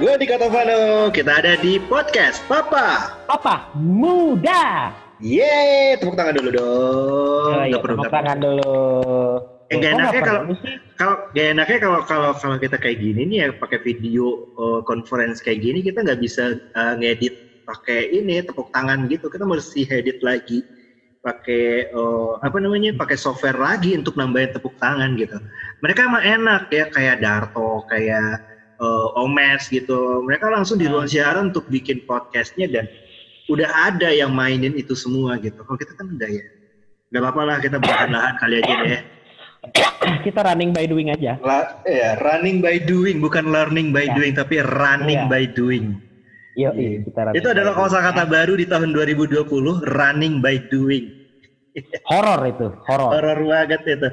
gue di Katovano. Kita ada di podcast Papa. Apa? Muda. Yeay, tepuk tangan dulu dong. Oh, iya, tepuk tangan dulu. Eh, Kok enaknya kalau kalau gak enaknya kalau kalau kalau kita kayak gini nih ya pakai video uh, conference kayak gini kita nggak bisa uh, ngedit pakai ini tepuk tangan gitu kita mesti edit lagi pakai uh, apa namanya pakai software lagi untuk nambahin tepuk tangan gitu mereka mah enak ya kayak Darto kayak uh, Omes gitu mereka langsung di ruang Hmm. siaran untuk bikin podcastnya dan udah ada yang mainin itu semua gitu kalau kita kan udah ya nggak apa-apa lah kita berlahan-lahan kali aja deh Kita running by doing aja. La, ya, running by doing bukan learning by Ya. doing tapi running Iya. by doing. Yo, Iya. kita running Itu adalah kosakata baru di tahun 2020, running by doing. Horor itu, horor. Horor banget itu.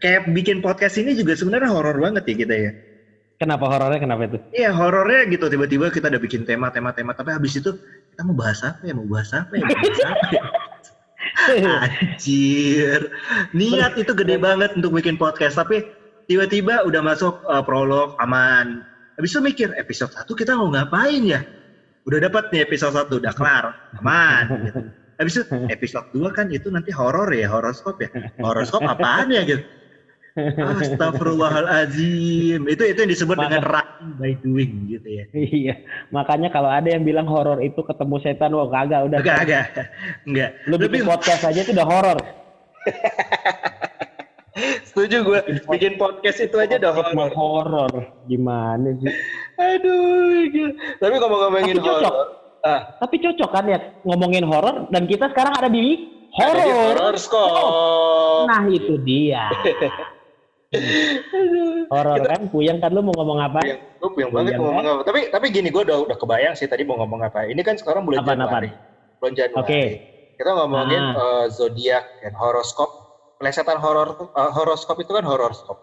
Kayak bikin podcast ini juga sebenarnya horor banget ya kita ya. Kenapa horornya? Kenapa itu? Iya horornya gitu tiba-tiba kita udah bikin tema tema tema tapi habis itu kita mau bahas apa ya mau bahas apa ya mau bahas apa ya. Anjir. Niat itu gede banget untuk bikin podcast tapi tiba-tiba udah masuk uh, prolog aman. Habis itu mikir episode 1 kita mau ngapain ya? Udah dapat nih episode 1 udah kelar. Aman gitu. Habis itu episode 2 kan itu nanti horor ya, horoskop ya. Horoskop apaan ya gitu. Astagfirullahalazim. Itu itu yang disebut Maka- dengan running by doing gitu ya. iya. Makanya kalau ada yang bilang horor itu ketemu setan, wah kagak udah. Enggak, enggak. Enggak. Lu bikin Lebih podcast aja itu udah horor. setuju gue bikin podcast itu aja udah horor. Horor. Gimana sih? Aduh, gila. Tapi ngomong-ngomongin horor. Ah, Tapi cocok kan ya ngomongin horor dan kita sekarang ada di horor. horor. Nah itu dia. Horor kan, puyeng kan lu mau ngomong apa? Yang gue yang banget Puyeng, mau kan? ngomong apa. Tapi tapi gini gue udah udah kebayang sih tadi mau ngomong apa. Ini kan sekarang bulan Apaan, Januari. Bulan Januari. Oke. Kita ngomongin Ah. eh, zodiak dan horoskop. Pelesetan horor eh, horoskop itu kan horoskop.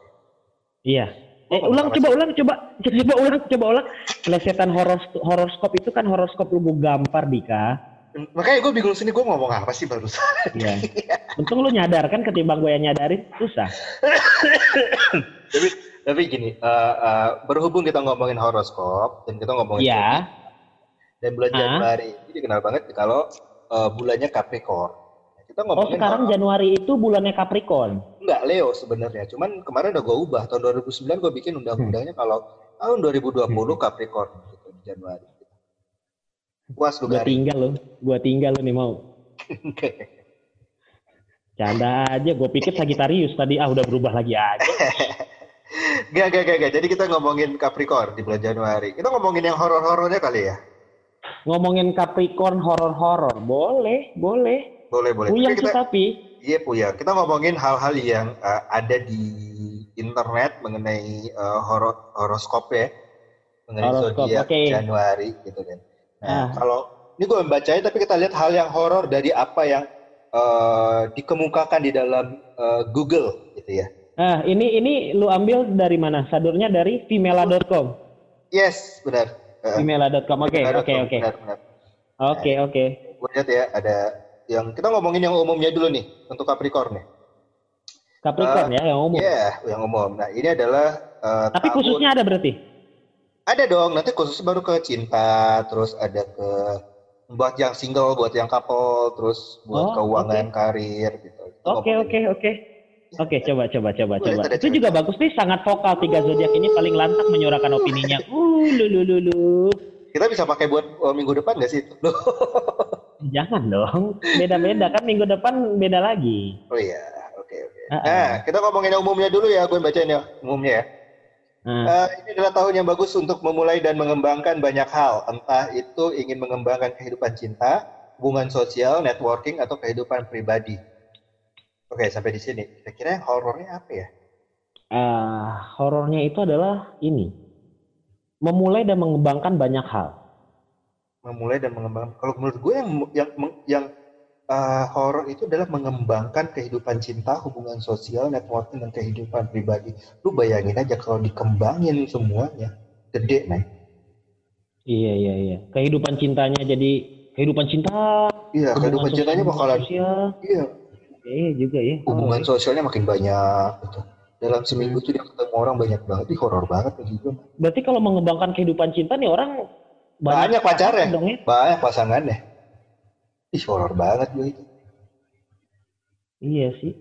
Iya. Eh, Oh, ulang coba ulang coba coba ulang coba ulang. Plesetan horor horoskop itu kan horoskop lu gua gampar Dika. Makanya gue bingung sini gue ngomong apa sih barusan. Iya. Untung lu nyadar kan ketimbang gue yang nyadarin susah. tapi tapi gini, eh, eh, berhubung kita ngomongin horoskop dan kita ngomongin Iya. dan bulan. Januari ini dikenal banget kalau eh, bulannya Capricorn. Nah, Kita Oh ngomongin sekarang horor. Januari itu bulannya Capricorn. enggak Leo sebenarnya. Cuman kemarin udah gue ubah tahun 2009 gue bikin undang-undangnya kalau tahun 2020 Capricorn gitu di Januari. Puas lu Gua tinggal lu, gua tinggal lu nih mau. Canda aja, gue pikir Sagittarius tadi ah udah berubah lagi aja. Gak, gak, gak, gak. Jadi kita ngomongin Capricorn di bulan Januari. Kita ngomongin yang horor-horornya kali ya? Ngomongin Capricorn horor-horor, boleh, boleh. Boleh, boleh. Sih kita, tapi. Iya Puya, kita ngomongin hal-hal yang uh, ada di internet mengenai uh, horo horoskop ya, mengenai Horoskop, zodiak oke. Januari gitu kan. Nah, Ah. kalau ini gue membacanya tapi kita lihat hal yang horor dari apa yang uh, dikemukakan di dalam uh, Google gitu ya. Nah, ini ini lu ambil dari mana? Sadurnya dari femela.com. Yes, benar. Uh, Femela.com. Oke, oke, oke. Benar. Oke, oke. Gue lihat ya ada yang kita ngomongin yang umumnya dulu nih untuk Capricorn nih. Capricorn ya yang umum. Iya, yang umum. Nah, ini adalah uh, Tapi tahun- khususnya ada berarti. Ada dong, nanti khusus baru ke cinta, terus ada ke buat yang single, buat yang couple, terus buat Oh, keuangan, karir gitu. Itu Oke, oke, oke. Oke, coba coba coba Boleh, coba. Itu juga bagus nih, sangat vokal tiga zodiak ini paling lantang menyuarakan opininya. Uh, lu lu lu lu. Kita bisa pakai buat uh, minggu depan nggak sih. Jangan dong. Beda-beda kan minggu depan beda lagi. Oh iya, oke oke. Ah, ah. Nah, kita ngomongin yang umumnya dulu ya, gue bacain ya umumnya ya. Eh, ini adalah tahun yang bagus untuk memulai dan mengembangkan banyak hal, entah itu ingin mengembangkan kehidupan cinta, hubungan sosial, networking, atau kehidupan pribadi. Oke, sampai di sini. Kira-kira horornya apa ya? ah, horornya itu adalah ini. Memulai dan mengembangkan banyak hal. memulai dan mengembangkan. Kalau menurut gue yang yang yang uh, horor itu adalah mengembangkan kehidupan cinta, hubungan sosial, networking dan kehidupan pribadi. Lu bayangin aja kalau dikembangin semuanya, gede nih. Iya, iya, iya. Kehidupan cintanya jadi kehidupan cinta. Iya, kehidupan hubungan cintanya sosial, bakalan sosial. iya, Iya juga ya. hubungan sosialnya makin banyak gitu. dalam seminggu tuh dia ketemu orang banyak banget ih horor banget bagi gue Berarti kalau mengembangkan kehidupan cinta nih orang banyak pacarnya dong ya. banyak pasangannya ih horor banget gue itu Iya sih.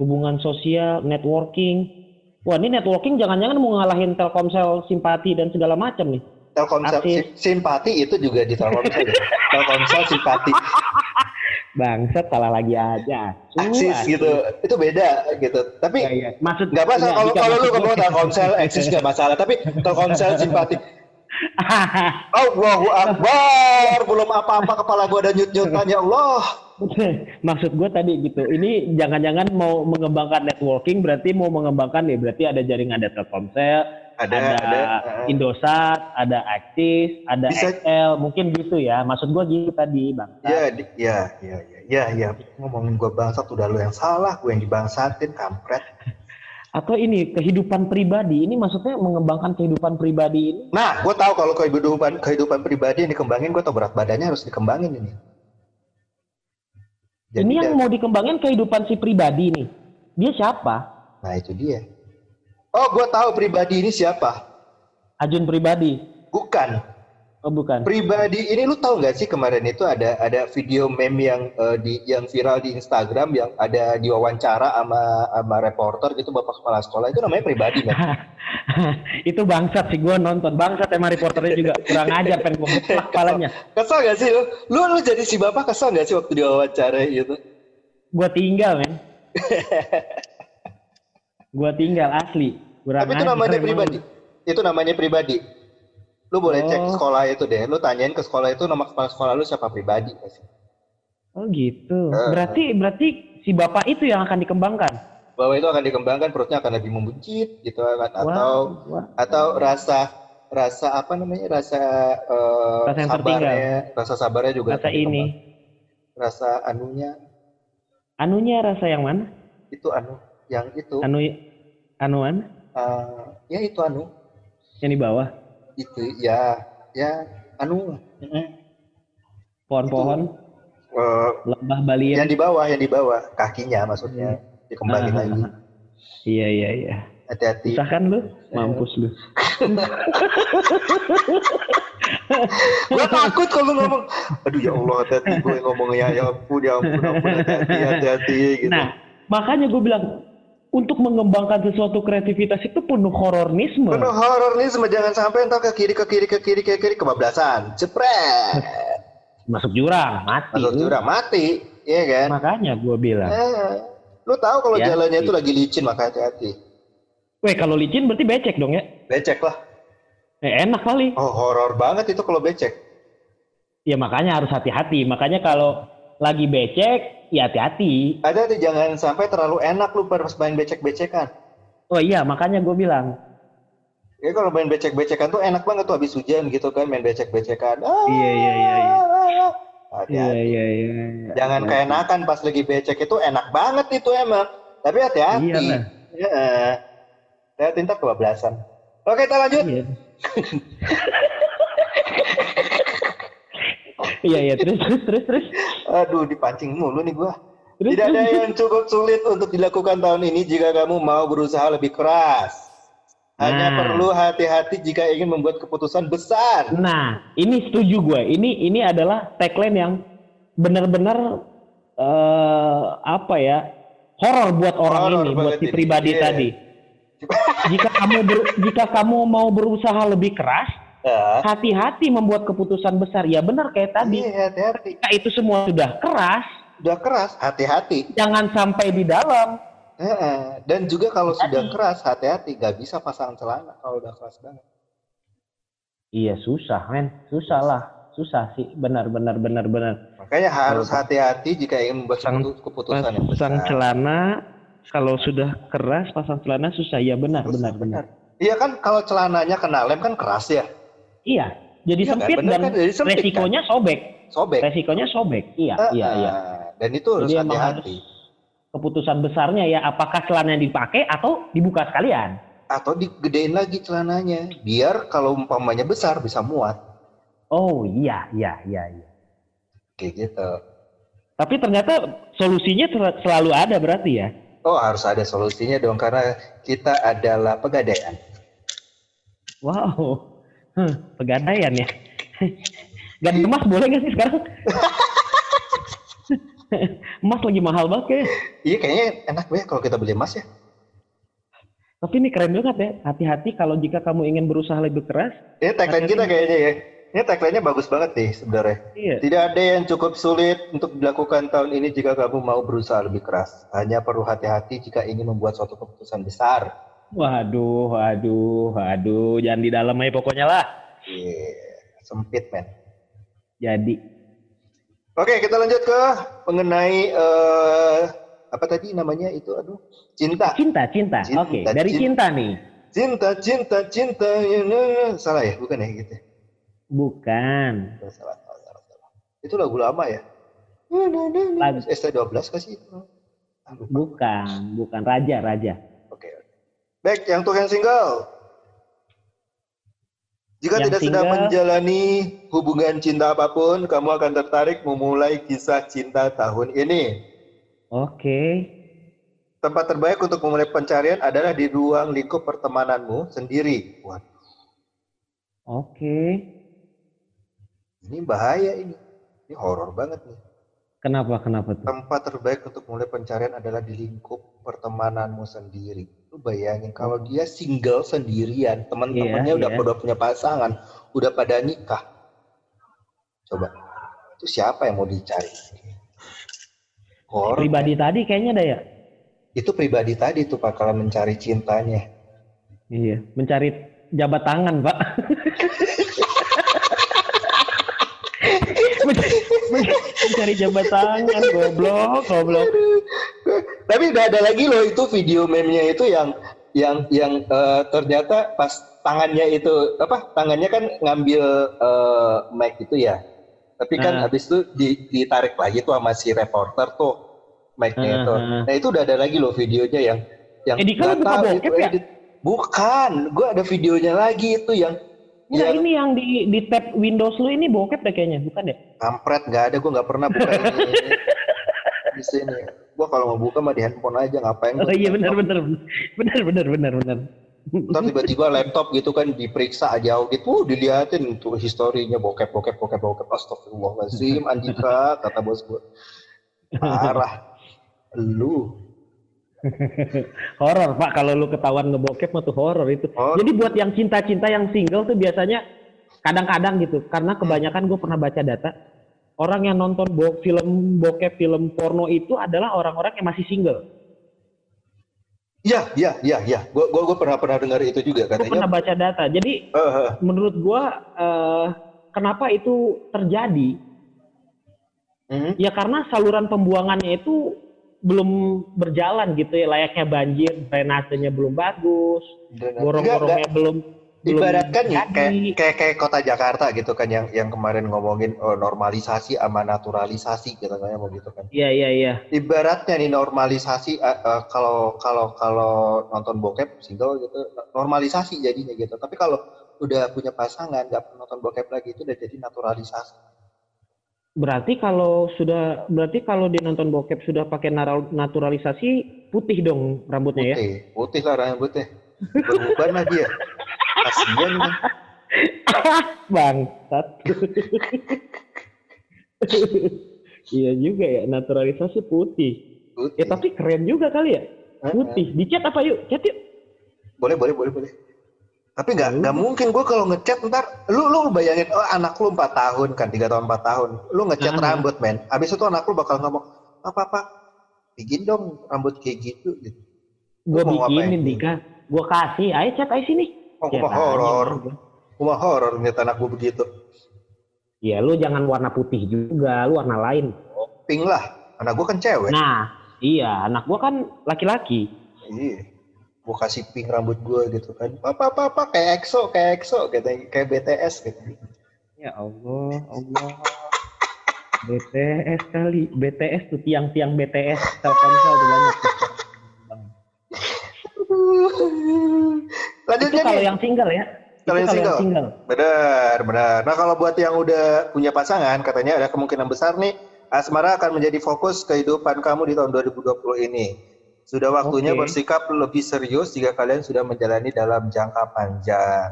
Hubungan sosial, networking. Wah ini networking jangan-jangan mau ngalahin Telkomsel simpati dan segala macam nih. Telkomsel sim- simpati itu juga di Telkomsel ya. Telkomsel simpati Bangsat salah lagi aja. Aksis gitu itu beda gitu tapi Iya, iya. Maksud nggak masalah enggak, kalau lu ngomong Telkomsel eksis nggak masalah tapi Telkomsel simpati Allahu Akbar. Belum apa-apa kepala gua ada nyut-nyutan ya Allah. Maksud gue tadi gitu. Ini jangan-jangan mau mengembangkan networking berarti mau mengembangkan nih. Berarti ada jaringan ada Telkomsel, ada ada, ada uh, Indosat, ada Axis, ada Bisa- XL, mungkin gitu ya. Maksud gue gitu tadi, Bang. ya di- ya ya ya ya ya. Ngomongin gua bangsat udah lu yang salah. Gue yang dibangsatin kampret Atau ini kehidupan pribadi. Ini maksudnya mengembangkan kehidupan pribadi ini. nah gue tahu kalau kehidupan kehidupan pribadi yang dikembangin gue tau berat badannya harus dikembangin ini Jadi ini yang dah- mau dikembangin kehidupan si pribadi nih. Dia siapa? nah itu dia oh gue tahu pribadi ini siapa Ajun pribadi. bukan Oh bukan. pribadi ini lu tahu nggak sih kemarin itu ada ada video meme yang eh, di yang viral di Instagram yang ada diwawancara sama sama reporter gitu bapak kepala sekolah. Itu namanya pribadi kan itu bangsat sih gue nonton. Bangsat emang reporternya juga. Kurang ajar pengen mutlak kepalanya. Kesel gak sih lu? lu lu jadi si bapak kesel gak sih waktu diwawancara gitu? Gue tinggal men. Gue tinggal asli. Kurang tapi itu namanya pribadi. itu namanya pribadi lu boleh cek Oh. sekolah itu deh. Lu tanyain ke sekolah itu nama kepala sekolah lu siapa? Pribadi pasti. oh gitu. Eh. berarti berarti si bapak itu yang akan dikembangkan? Bahwa itu akan dikembangkan perutnya akan lebih membuncit gitu kan atau Wah, wah. atau rasa rasa apa namanya rasa eh, Rasa yang sabarnya rasa sabarnya juga rasa ini. rasa anunya. Anunya rasa yang mana? Itu anu yang itu. Anu anuan? Eh, ya itu anu. Yang di bawah itu ya ya anu pohon-pohon. Eh, lembah baliem yang di bawah yang di bawah. Kakinya maksudnya dikembangin Ah, lagi. iya iya iya. Hati-hati. Susah kan lu mampus lu. Gue takut kalau ngomong aduh ya Allah hati-hati gue ngomongnya ya ampun ya ampun ampun hati-hati hati-hati gitu. Nah, makanya gue bilang untuk mengembangkan sesuatu kreativitas itu penuh horornisme. penuh horor nih semua jangan sampai entar ke kiri ke kiri ke kiri ke kiri kebablasan cepret Masuk jurang, mati. masuk jurang mati iya kan Makanya gue bilang. eh, lu tahu kalau Ya, jalannya itu iya. lagi licin maka hati-hati Weh, kalau licin berarti becek dong ya? becek lah Eh, enak kali. oh horor banget itu kalau becek Ya makanya harus hati-hati. Makanya kalau lagi becek, ya hati-hati. ada tuh jangan sampai terlalu enak lu pas main becek-becekan Oh iya, makanya gue bilang. Ya kalau main becek-becekan tuh enak banget tuh habis hujan gitu kan main becek-becekan. Ah, Iya, iya, iya, iya. Hati-hati. Iya, iya, iya. iya. Jangan keenakan pas lagi becek itu enak banget itu emang. Tapi hati-hati. Iya lah. Ya. Hati ntar kebablasan. Oke kita lanjut. Iya. Iya, iya. Terus, terus, terus, terus. Aduh dipancing mulu nih gua. Tidak ada yang cukup sulit untuk dilakukan tahun ini jika kamu mau berusaha lebih keras. Hanya Nah. perlu hati-hati jika ingin membuat keputusan besar. Nah, ini setuju gue. Ini ini adalah tagline yang benar-benar eh, apa ya horor buat orang Horor ini, buat si ini. pribadi Iya. tadi. Jika kamu ber- jika kamu mau berusaha lebih keras. Hati-hati membuat keputusan besar. Ya benar kayak tadi. Iya, hati-hati. Ketika itu semua sudah keras, Udah keras, hati-hati. jangan sampai di dalam. Heeh. Dan juga kalau sudah Tadi. keras, hati-hati. Gak bisa pasang celana kalau udah keras banget. Iya susah, men. Susah lah. Susah sih. Benar, benar, benar, benar. Makanya harus hati-hati jika ingin membuat Pasang- keputu- keputusan yang Pasang besar. celana, kalau sudah keras pasang celana susah. Ya benar, benar, benar. Iya kan kalau celananya kena lem kan keras ya, Iya, jadi Iya kan, sempit bener dan kan? Jadi sempit, resikonya sobek. sobek. Resikonya sobek. Iya, Heeh. iya, iya. Dan itu harus hati-hati. Keputusan besarnya ya apakah celana yang dipakai atau dibuka sekalian. Atau digedein lagi celananya, biar kalau umpamanya besar bisa muat. Oh iya, iya, iya, iya. Kayak gitu. Tapi ternyata solusinya sel- selalu ada berarti ya. Oh harus ada solusinya dong karena kita adalah pegadaian. Wow, hmm, pegadaian ya. Gak emas boleh nggak sih sekarang? emas lagi mahal banget kayaknya. Iya kayaknya enak banget kalau kita beli emas ya. Tapi ini keren banget ya. Hati-hati kalau jika kamu ingin berusaha lebih keras. Ini tagline kita kayaknya ya. Ini tagline-nya bagus banget nih sebenarnya. Iya. Tidak ada yang cukup sulit untuk dilakukan tahun ini jika kamu mau berusaha lebih keras. Hanya perlu hati-hati jika ingin membuat suatu keputusan besar. Waduh, waduh, waduh. Jangan di dalam aja pokoknya lah. Iya, sempit men. Jadi. Oke, kita lanjut ke mengenai eh, apa tadi namanya itu aduh cinta. Cinta, cinta. Cinta, Oke, dari cinta. cinta nih. Cinta, cinta, cinta. ya, ya, ya. Salah ya, bukan ya gitu. Bukan. Salah, salah, salah, salah. Itu lagu lama ya? Lagu- ST12 kasih itu. Bukan, bukan raja, raja. Baik, yang untuk yang single. Jika Yang tidak sedang menjalani hubungan cinta apa pun, kamu akan tertarik memulai kisah cinta tahun ini. Oke. Tempat terbaik untuk memulai pencarian adalah di ruang lingkup pertemananmu sendiri. Oke. ini bahaya ini. Ini horor banget nih. Kenapa, kenapa tuh? Tempat terbaik untuk mulai pencarian adalah di lingkup pertemananmu sendiri. Lu bayangin kalau dia single sendirian, teman-temannya Iya, udah iya. pada punya pasangan, udah pada nikah. Coba, itu siapa yang mau dicari? Horor. Pribadi tadi kayaknya ada ya? Itu pribadi tadi tuh bakalan mencari cintanya. Iya. Mencari jabat tangan, Pak. Mencari jabat tangan, goblok, goblok. Tapi udah ada lagi loh itu video meme-nya itu yang yang yang eh, ternyata pas tangannya itu apa tangannya kan ngambil eh, mic itu ya. Tapi kan Ah. habis itu di- ditarik lagi tuh sama si reporter tuh mic-nya Ah, itu. ah. Nah, itu udah ada lagi loh videonya yang yang Eh, lu nggak buka bokep ya? edit. Bukan, gua ada videonya lagi itu yang Enggak, yang ini yang di di tab Windows lu ini bokep deh kayaknya, bukan ya? kampret nggak ada gua nggak pernah buka ini. Di sini. Gua kalau mau buka mah di handphone aja ngapain Oh iya benar benar benar benar benar benar. Ntar tiba-tiba laptop gitu kan diperiksa aja gitu, uh, diliatin tuh historinya bokep bokep bokep bokep. Astagfirullahaladzim Andika kata bos gue parah. Lu horor pak kalau lu ketahuan ngebokep mah tuh horor itu. Horor. Jadi buat yang cinta-cinta yang single tuh biasanya kadang-kadang gitu karena kebanyakan gue pernah baca data orang yang nonton bo film bokep film porno itu adalah orang-orang yang masih single. ya ya ya ya gue gue gue pernah pernah dengar itu juga Gue pernah katanya baca data. Jadi Eh, eh, menurut gua eh, kenapa itu terjadi? mhm. Ya karena saluran pembuangannya itu belum berjalan gitu ya layaknya banjir, drainasenya belum bagus, gorong-gorongnya belum ibaratkan jadi. kayak, kayak kayak kota Jakarta gitu kan yang yang kemarin ngomongin oh, normalisasi sama naturalisasi gitu kan mau gitu kan Iya iya iya. ibaratnya nih normalisasi eh, eh, kalau kalau kalau nonton bokep single gitu normalisasi jadinya gitu tapi kalau udah punya pasangan nggak nonton bokep lagi itu udah jadi naturalisasi Berarti kalau sudah berarti kalau dia nonton bokep sudah pakai naturalisasi putih dong rambutnya ya. putih putih lah rambutnya beruban lagi ya kasian kan Bangsat. iya juga ya naturalisasi putih. putih Ya tapi keren juga kali ya. Putih. Dicat apa yuk? Cat yuk. boleh boleh boleh boleh tapi nggak Ya nggak udah. mungkin gue kalau ngechat ntar lu lu bayangin oh anak lu empat tahun kan tiga tahun empat tahun lu ngecat Ah. rambut men habis itu anak lu bakal ngomong apa apa bikin dong rambut kayak gitu gitu Gue mau bikinin? Dika. Gue kasih. Ayo cat ayo sini. oh Cat mah aja, horor udah. Gua mah horor ngeliat anak gue begitu Ya lu jangan warna putih juga. Lu warna lain. pink lah anak gue kan cewek Nah, iya. Anak gua kan laki-laki. iya gue kasih pink rambut gue gitu kan apa apa apa kayak EXO kayak EXO gitu kayak BTS gitu Ya Allah, Allah. BTS kali, BTS tuh tiang-tiang BTS Telkomsel tuh banyak. lanjut Itu kalau yang single ya. Kalau yang single. single. Benar, benar. Nah, kalau buat yang udah punya pasangan, katanya ada kemungkinan besar nih asmara akan menjadi fokus kehidupan kamu di tahun 2020 ini. Sudah waktunya Oke. bersikap lebih serius jika kalian sudah menjalani dalam jangka panjang.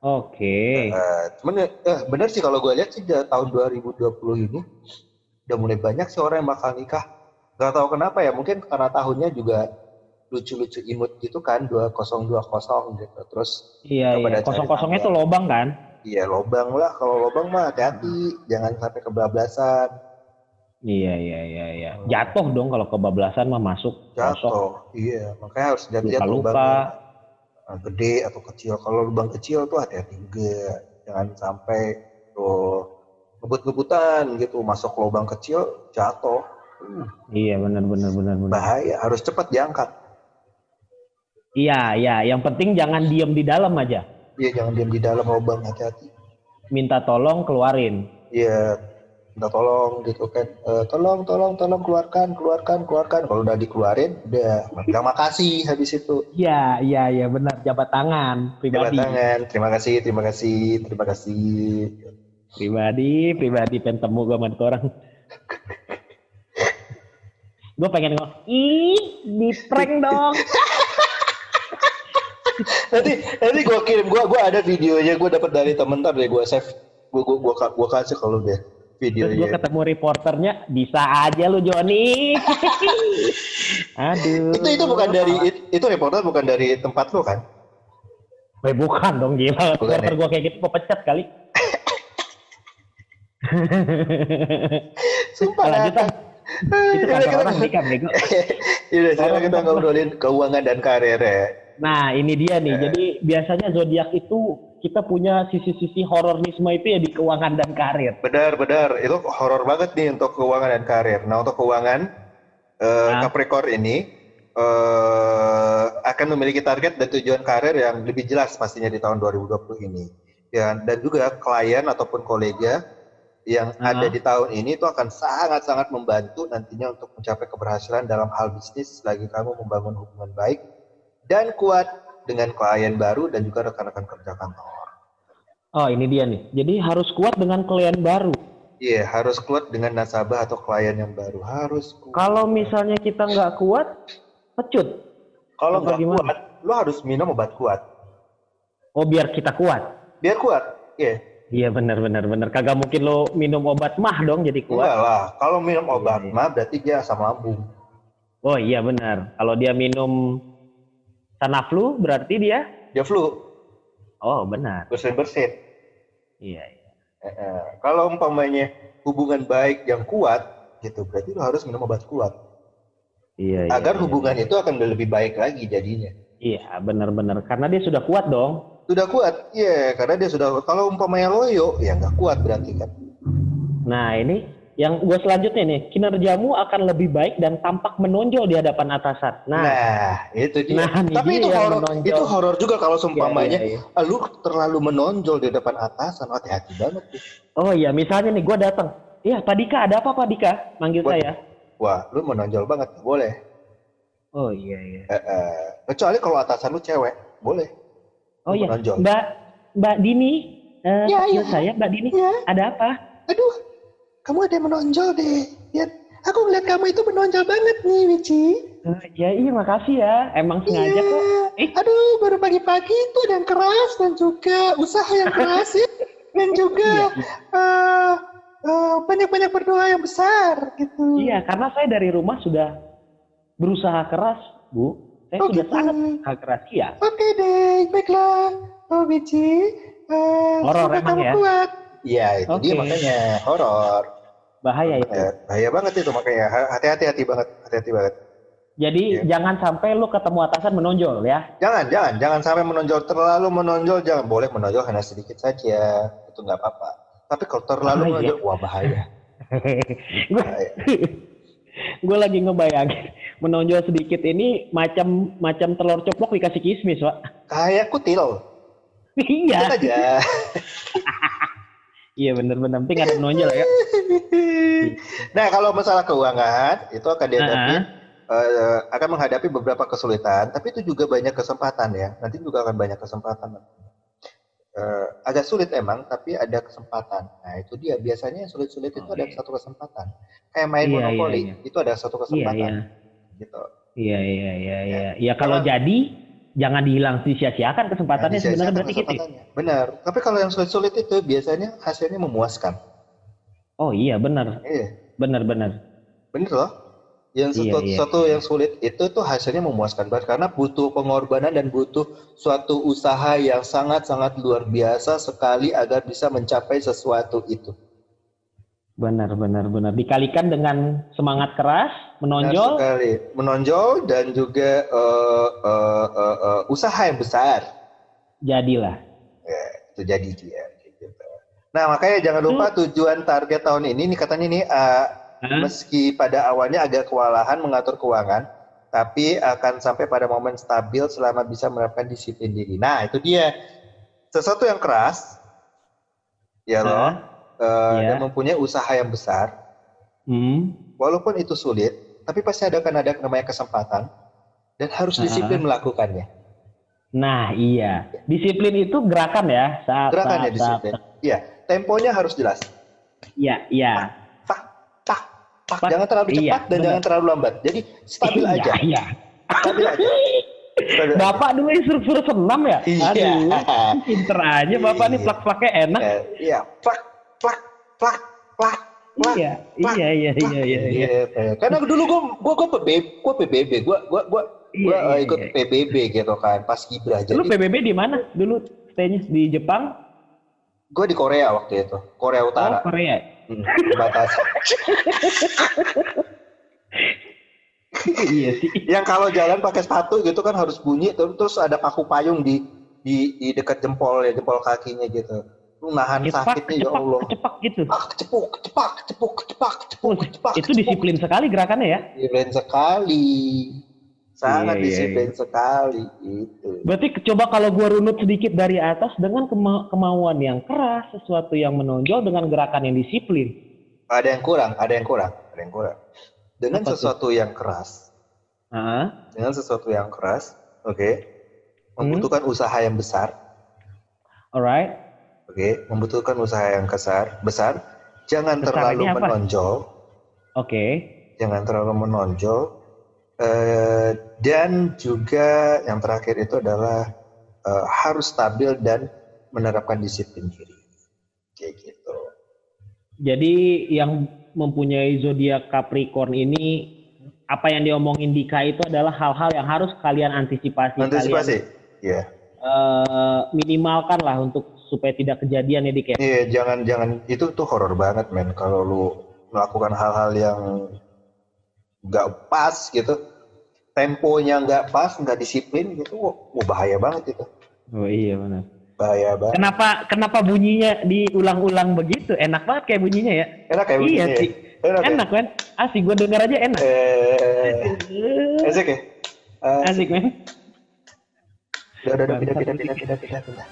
Oke. Eh, cuman eh, bener sih kalau gue lihat sih tahun 2020 ini udah mulai banyak sih orang yang bakal nikah. Gak tahu kenapa ya, mungkin karena tahunnya juga lucu-lucu imut gitu kan, 2020 gitu. Terus Iya, iya. Kosong-kosongnya tanggal. tuh lobang kan? iya lobang lah, kalau lobang mah hati-hati, jangan sampai kebablasan, Iya, iya, iya, iya. Jatuh dong kalau kebablasan mah masuk. Jatuh. Iya, makanya harus lihat-lihat Luka-luka. lubangnya eh, gede atau kecil. Kalau lubang kecil tuh hati-hati juga, jangan sampai tuh ngebut-ngebutan gitu, masuk lubang kecil jatuh. Uh, Iya, benar, benar, benar, benar. bahaya, harus cepat diangkat. Iya, iya. Yang penting jangan diem di dalam aja. Iya, jangan diam di dalam lubang, hati-hati. Minta tolong keluarin. Iya, minta tolong gitu kan. Eh, tolong, tolong, tolong keluarkan, keluarkan, keluarkan. Kalau udah dikeluarin, udah bilang makasih habis itu. Iya, iya, iya benar. Jabat tangan Jabat pribadi. tangan, terima kasih, terima kasih, terima kasih. Pribadi, pribadi pengen temu gue sama orang. gue pengen ngomong, ih, di prank dong. Nanti, nanti gue kirim, gue gua ada videonya, gue dapat dari temen ntar deh, gue save, gue gua, gua kasih kalau deh Terus gue videonya. ketemu reporternya, bisa aja lu Joni. Aduh. Itu itu bukan dari it- itu reporter bukan dari tempat lo kan? Eh, bukan dong gila. Bukan Reporter ya? gue kayak gitu gue pecat kali. Sumpah. Lanjut. Itu kita- orang nikah bego. Yaudah, sekarang kita ngobrolin keuangan dan karir ya. Nah ini dia Eh. nih. Jadi biasanya zodiak itu kita punya sisi-sisi hororisme itu ya di keuangan dan karir. Benar, benar. Itu horor banget nih untuk keuangan dan karir. Nah, untuk keuangan, eh, Nah. Capricorn ini eh, akan memiliki target dan tujuan karir yang lebih jelas pastinya di tahun 2020 ini. Ya, dan juga klien ataupun kolega yang Nah. ada di tahun ini itu akan sangat-sangat membantu nantinya untuk mencapai keberhasilan dalam hal bisnis selagi kamu membangun hubungan baik dan kuat dengan klien baru dan juga rekan-rekan kerja kantor. Oh ini dia nih. Jadi harus kuat dengan klien baru. Iya, harus kuat dengan nasabah atau klien yang baru. Harus kuat. Kalau misalnya kita nggak kuat, pecut. Kalau nggak kuat, lo harus minum obat kuat. Oh biar kita kuat. Biar kuat. Iya. Iya benar benar benar. Kagak mungkin lo minum obat mah dong jadi kuat. Enggak lah. Kalau minum obat Iya, iya. mah berarti dia asam lambung. Oh iya benar. Kalau dia minum Sanaflu berarti dia Dia flu, Oh benar. bersin-bersin. Iya. iya. Eh, eh. Kalau umpamanya hubungan baik yang kuat, gitu berarti lo harus minum obat kuat. Iya. iya, Agar iya. hubungan itu akan lebih baik lagi jadinya. Iya benar-benar. Karena dia sudah kuat dong. Sudah kuat, iya. karena dia sudah. Kalau umpamanya loyo, ya nggak kuat berarti kan. Nah ini yang gue selanjutnya nih kinerjamu akan lebih baik dan tampak menonjol di hadapan atasan. Nah, Nah, itu dia. Nah, ini Tapi itu horor, itu horor juga kalau iya, seumpamanya iya, iya. ah, lu terlalu menonjol di depan atasan. Hati-hati banget tuh. Oh iya misalnya nih gue datang. Iya Pak Dika ada apa Pak Dika? Manggil Buat- saya. Wah, lu menonjol banget, boleh. Oh iya iya. Eh, eh, kecuali kalau atasan lu cewek, boleh. Oh Lu iya menonjol. Mbak Mbak Dini. Eh, Ya, panggil ya. saya Mbak Dini. Ya, Ada apa? aduh, kamu ada yang menonjol deh. Lihat, aku ngeliat kamu itu menonjol banget nih, Wici. Eh, ya iya makasih ya. Emang sengaja kok. Eh. Aduh, baru pagi-pagi itu ada yang keras dan juga usaha yang keras ya. Dan juga eh, eh, banyak-banyak berdoa yang besar gitu. Iya karena saya dari rumah sudah berusaha keras Bu. Saya Oh, sudah gitu. sangat berusaha keras ya. Oke deh, baiklah. Oh, Wici. eh, Horor semoga emang kamu ya? kuat. Iya, itu dia Oke. makanya horor. Bahaya itu. Ya, bahaya banget itu makanya Ha- hati-hati hati banget, hati-hati banget. Jadi Iya. jangan sampai lu ketemu atasan menonjol ya. Jangan, jangan, jangan sampai menonjol terlalu menonjol, jangan boleh menonjol hanya sedikit saja, itu nggak apa-apa. Tapi kalau terlalu Bahaya. menonjol, wah bahaya. gue lagi ngebayangin menonjol sedikit ini macam macam telur coplok dikasih kismis pak. Kayak kutil, iya. Aja. Iya bener-bener penting ada menonjol ya. nah kalau masalah keuangan itu akan dihadapi eh, akan menghadapi beberapa kesulitan, tapi itu juga banyak kesempatan ya. Nanti juga akan banyak kesempatan. Eh, agak sulit emang, tapi ada kesempatan. Nah itu dia. Biasanya yang sulit-sulit itu Oh, ada iya. satu kesempatan. Kayak main Iya, monopoli, iya, itu ada satu Iya kesempatan. iya. Gitu. Iya iya iya iya. Ya kalau jadi jangan dihilang sia-siakan kesempatannya Nah, sebenarnya berarti gitu. ya? Benar. Tapi kalau yang sulit-sulit itu biasanya hasilnya memuaskan. Oh iya benar. Iya. Benar benar. Bener loh. Yang Iya, sesuatu, iya, sesuatu iya. yang sulit itu tuh hasilnya memuaskan banget karena butuh pengorbanan dan butuh suatu usaha yang sangat-sangat luar biasa sekali agar bisa mencapai sesuatu itu. Benar benar benar. Dikalikan dengan semangat keras, Benar menonjol. sekali. Menonjol dan juga eh, eh, eh, eh, usaha yang besar. Jadilah. Ya, itu jadi dia. Gitu. Nah makanya jangan lupa tujuan target tahun ini, nih katanya nih eh, Hah? meski pada awalnya agak kewalahan mengatur keuangan, tapi akan sampai pada momen stabil selama bisa menerapkan disiplin diri. Nah, itu dia. Sesuatu yang keras, ya loh, Hah? Eh, Iya. dan mempunyai usaha yang besar, Hmm. walaupun itu sulit, tapi pasti ada akan ada namanya kesempatan dan harus disiplin melakukannya. Nah iya. Disiplin itu gerakan ya. Saat, Gerakannya saat- disiplin. Iya, temponya harus jelas. Iya iya. Tak, tak, tak. Jangan terlalu cepat iya, dan benar. jangan terlalu lambat. Jadi stabil Iya, aja. Iya. Stabil aja. Bapak dulu instruktur senam ya? Iya. Aduh, pinter aja Bapak nih Iya. plak-plaknya enak. Eh, Iya, plak, plak, plak, plak, plak. Iya, iya, iya, iya, iya, iya. Gitu. Karena dulu gua gua gua PBB, gua PBB, gua gua gua Iya, gua iya, eh, ikut iya. PBB gitu kan, pas Gibra. Lu Jadi PBB di mana? Dulu stay-nya di Jepang? gua di Korea waktu itu, Korea Utara. Oh, Korea. Hmm, batas. iya sih. Yang kalau jalan pakai sepatu gitu kan harus bunyi terus terus ada paku payung di di di dekat jempol ya, jempol kakinya gitu. Lu nahan Cepak, sakitnya ya cepak, Allah. cepak gitu. Ah, kecepuk, kecepak, kecepuk, kecepak, kecepuk, Oh, kecepak. itu disiplin sekali gerakannya ya. Disiplin sekali. Sangat Iya, iya, disiplin sekali itu. Berarti coba kalau gua runut sedikit dari atas dengan kema- kemauan yang keras, sesuatu yang menonjol dengan gerakan yang disiplin. Ada yang kurang, ada yang kurang, ada yang kurang. Dengan Apa sesuatu yang keras, Ah, dengan sesuatu yang keras, oke, Hmm. membutuhkan usaha yang besar, alright. Oke, membutuhkan usaha yang besar, besar. Jangan Besar terlalu apa? menonjol, Oke. jangan terlalu menonjol, eh, dan juga yang terakhir itu adalah eh, harus stabil dan menerapkan disiplin diri, kayak gitu. Jadi yang mempunyai zodiak Capricorn ini apa yang diomongin Dika itu adalah hal-hal yang harus kalian antisipasi. Antisipasi, ya. eh, minimalkan lah untuk supaya tidak kejadian ya Dik ya. Iya, jangan jangan itu tuh horor banget men kalau lu melakukan hal-hal yang nggak pas gitu. Temponya nggak pas, nggak disiplin gitu. Wah, wah, bahaya banget itu. Oh iya benar. Bahaya banget. Kenapa kenapa bunyinya diulang-ulang begitu? Enak banget kayak bunyinya ya. Enak kayak iya begini ya? sih. Enak, ya? Enak kan? Asik gue denger aja enak. Eh, asik ya? Eh, Asik men. udah, udah, udah, pindah, pindah, pindah, pindah, pindah, pindah.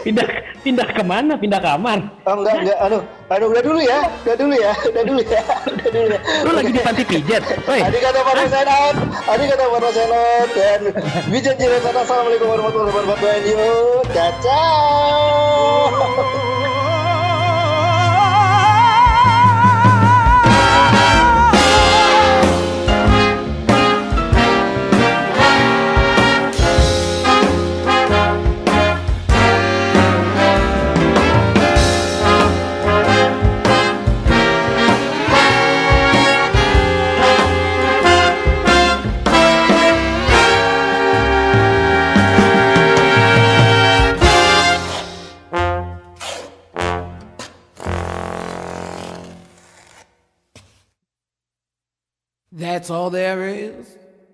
Pindah pindah ke mana? Pindah kamar. Oh enggak, enggak, anu, anu udah dulu ya, udah dulu ya, udah dulu ya, udah dulu ya. Lu lagi di panti pijat. Woi. Adi kata para senat, Adi kata para senat, dan Wijan Jiresan, Assalamualaikum warahmatullahi wabarakatuh, yuk, ciao.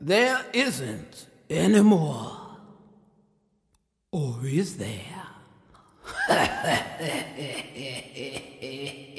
There isn't anymore. Or is there?